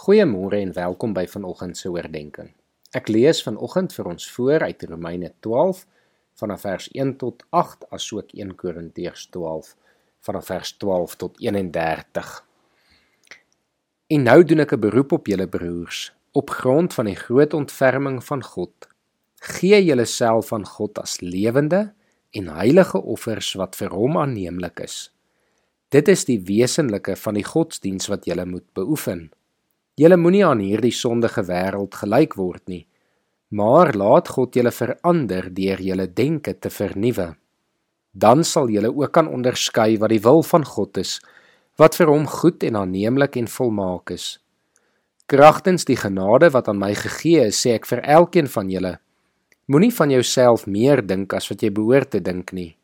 Goeiemôre en welkom by vanoggend se oordeenking. Ek lees vanoggend vir ons voor uit Romeine 12 vanaf vers 1 tot 8 asook 1 Korintiërs 12 vanaf vers 12 tot 31. En nou doen ek 'n beroep op julle broers op grond van die groot ontferming van God. Gee julleself aan God as lewende en heilige offers wat vir hom aanneemlik is. Dit is die wesenlike van die godsdiens wat julle moet beoefen. Julle moenie aan hierdie sondige wêreld gelyk word nie, maar laat God julle verander deur julle denke te vernuwe. Dan sal julle ook kan onderskei wat die wil van God is, wat vir hom goed en aanneemlik en volmaak is. Kragtens die genade wat aan my gegee is, sê ek vir elkeen van julle: Moenie van jouself meer dink as wat jy behoort te dink nie.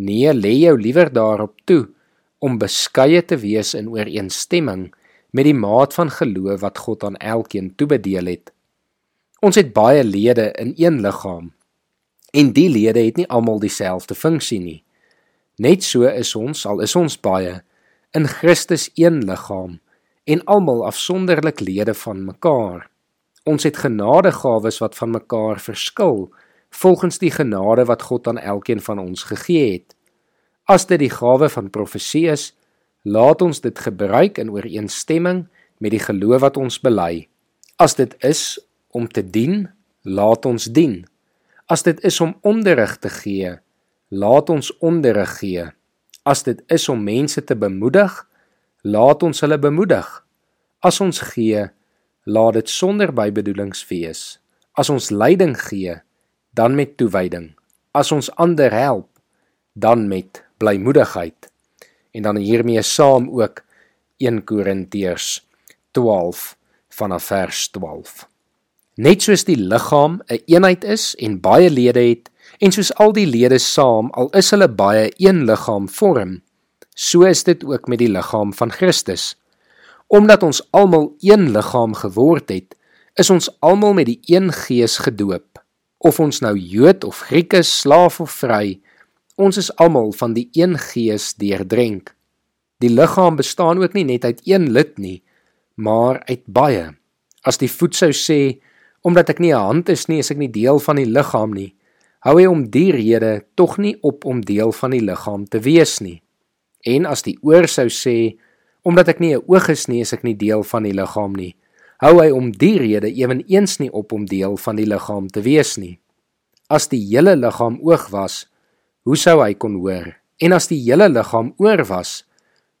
Nee, lê jou liewer daarop toe om beskeie te wees in ooreenstemming met die maat van geloof wat God aan elkeen toebedeel het. Ons het baie lede in een liggaam en die lede het nie almal dieselfde funksie nie. Net so is ons, al is ons baie, in Christus een liggaam en almal afsonderlik lede van mekaar. Ons het genadegawes wat van mekaar verskil volgens die genade wat God aan elkeen van ons gegee het. As dit die gawe van profesie is, Laat ons dit gebruik in ooreenstemming met die geloof wat ons bely. As dit is om te dien, laat ons dien. As dit is om onderrig te gee, laat ons onderrig gee. As dit is om mense te bemoedig, laat ons hulle bemoedig. As ons gee, laat dit sonder bybedoelings wees. As ons leiding gee, dan met toewyding. As ons ander help, dan met blymoedigheid en dan hiermee saam ook 1 Korintiërs 12 vanaf vers 12. Net soos die liggaam 'n een eenheid is en baie lede het en soos al die lede saam al is hulle baie een liggaam vorm, so is dit ook met die liggaam van Christus. Omdat ons almal een liggaam geword het, is ons almal met die een gees gedoop. Of ons nou Jood of Griek is, slaaf of vry, Ons is almal van die een gees deurdrenk. Die liggaam bestaan ook nie net uit een lid nie, maar uit baie. As die voet sou sê, omdat ek nie 'n hand is nie, is ek nie deel van die liggaam nie, hou hy om die rede tog nie op om deel van die liggaam te wees nie. En as die oor sou sê, omdat ek nie 'n oog is nie, is ek nie deel van die liggaam nie, hou hy om die rede ewenigs nie op om deel van die liggaam te wees nie. As die hele liggaam oog was, hoe sou hy kon hoor? En as die hele liggaam oor was,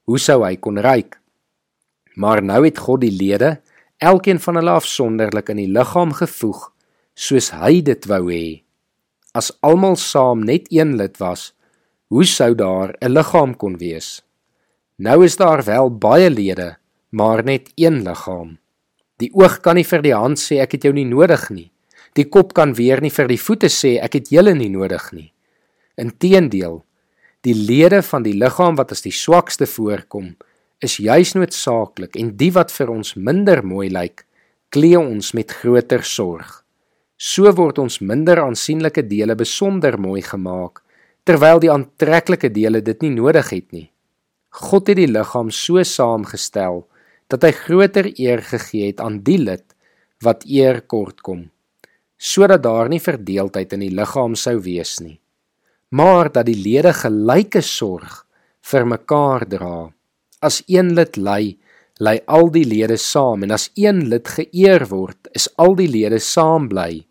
hoe sou hy kon ruik? Maar nou het God die lede, elkeen van hulle afsonderlik in die liggaam gevoeg, soos hy dit wou hê. As almal saam net een lid was, hoe sou daar 'n liggaam kon wees? Nou is daar wel baie lede, maar net een liggaam. Die oog kan nie vir die hand sê ek het jou nie nodig nie. Die kop kan weer nie vir die voete sê ek het julle nie nodig nie. Inteendeel, die lede van die liggaam wat as die swakste voorkom, is juis noodsaaklik en die wat vir ons minder mooi lyk, klee ons met groter sorg. So word ons minder aansienlike dele besonder mooi gemaak, terwyl die aantreklike dele dit nie nodig het nie. God het die liggaam so saamgestel dat hy groter eer gegee het aan die lid wat eer kort kom, sodat daar nie verdeeldheid in die liggaam sou wees nie maar dat die lede gelyke sorg vir mekaar dra. As een lid ly, ly al die lede saam en as een lid geëer word, is al die lede saam bly.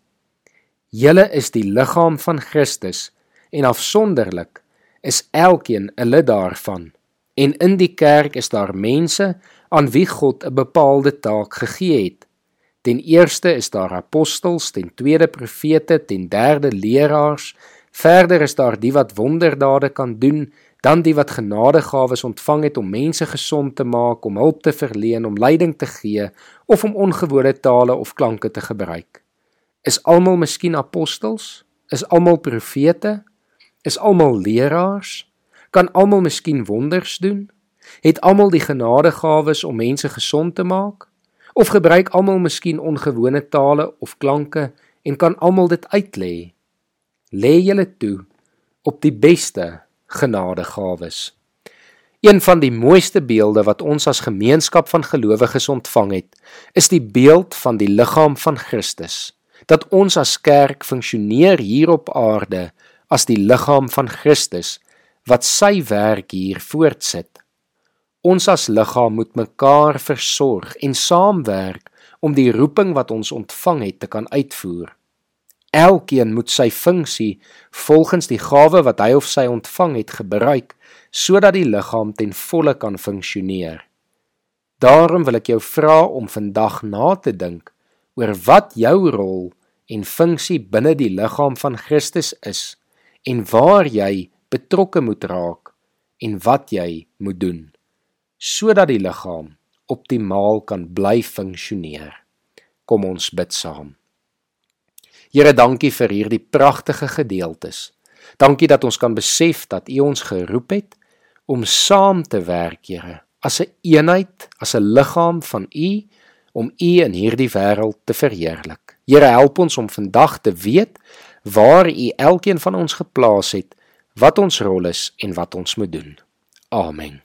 Julle is die liggaam van Christus en afsonderlik is elkeen 'n lid daarvan. En in die kerk is daar mense aan wie God 'n bepaalde taak gegee het. Ten eerste is daar apostels, ten tweede profete, ten derde leraars, Verder is daar die wat wonderdade kan doen, dan die wat genadegawes ontvang het om mense gesond te maak, om hulp te verleen, om leiding te gee of om ongewone tale of klanke te gebruik. Is almal miskien apostels? Is almal profete? Is almal leraars? Kan almal miskien wonders doen? Het almal die genadegawes om mense gesond te maak? Of gebruik almal miskien ongewone tale of klanke en kan almal dit uitlê? Lê julle toe op die beste genadegawes. Een van die mooiste beelde wat ons as gemeenskap van gelowiges ontvang het, is die beeld van die liggaam van Christus. Dat ons as kerk funksioneer hier op aarde as die liggaam van Christus wat sy werk hier voortsit. Ons as liggaam moet mekaar versorg en saamwerk om die roeping wat ons ontvang het te kan uitvoer. Elkeen moet sy funksie volgens die gawe wat hy of sy ontvang het gebruik sodat die liggaam ten volle kan funksioneer. Daarom wil ek jou vra om vandag na te dink oor wat jou rol en funksie binne die liggaam van Christus is en waar jy betrokke moet raak en wat jy moet doen sodat die liggaam optimaal kan bly funksioneer. Kom ons bid saam. Here, dankie vir hierdie pragtige gedeeltes. Dankie dat ons kan besef dat U ons geroep het om saam te werk, Here, as 'n een eenheid, as 'n liggaam van U om U in hierdie wêreld te verheerlik. Here, help ons om vandag te weet waar U elkeen van ons geplaas het, wat ons rol is en wat ons moet doen. Amen.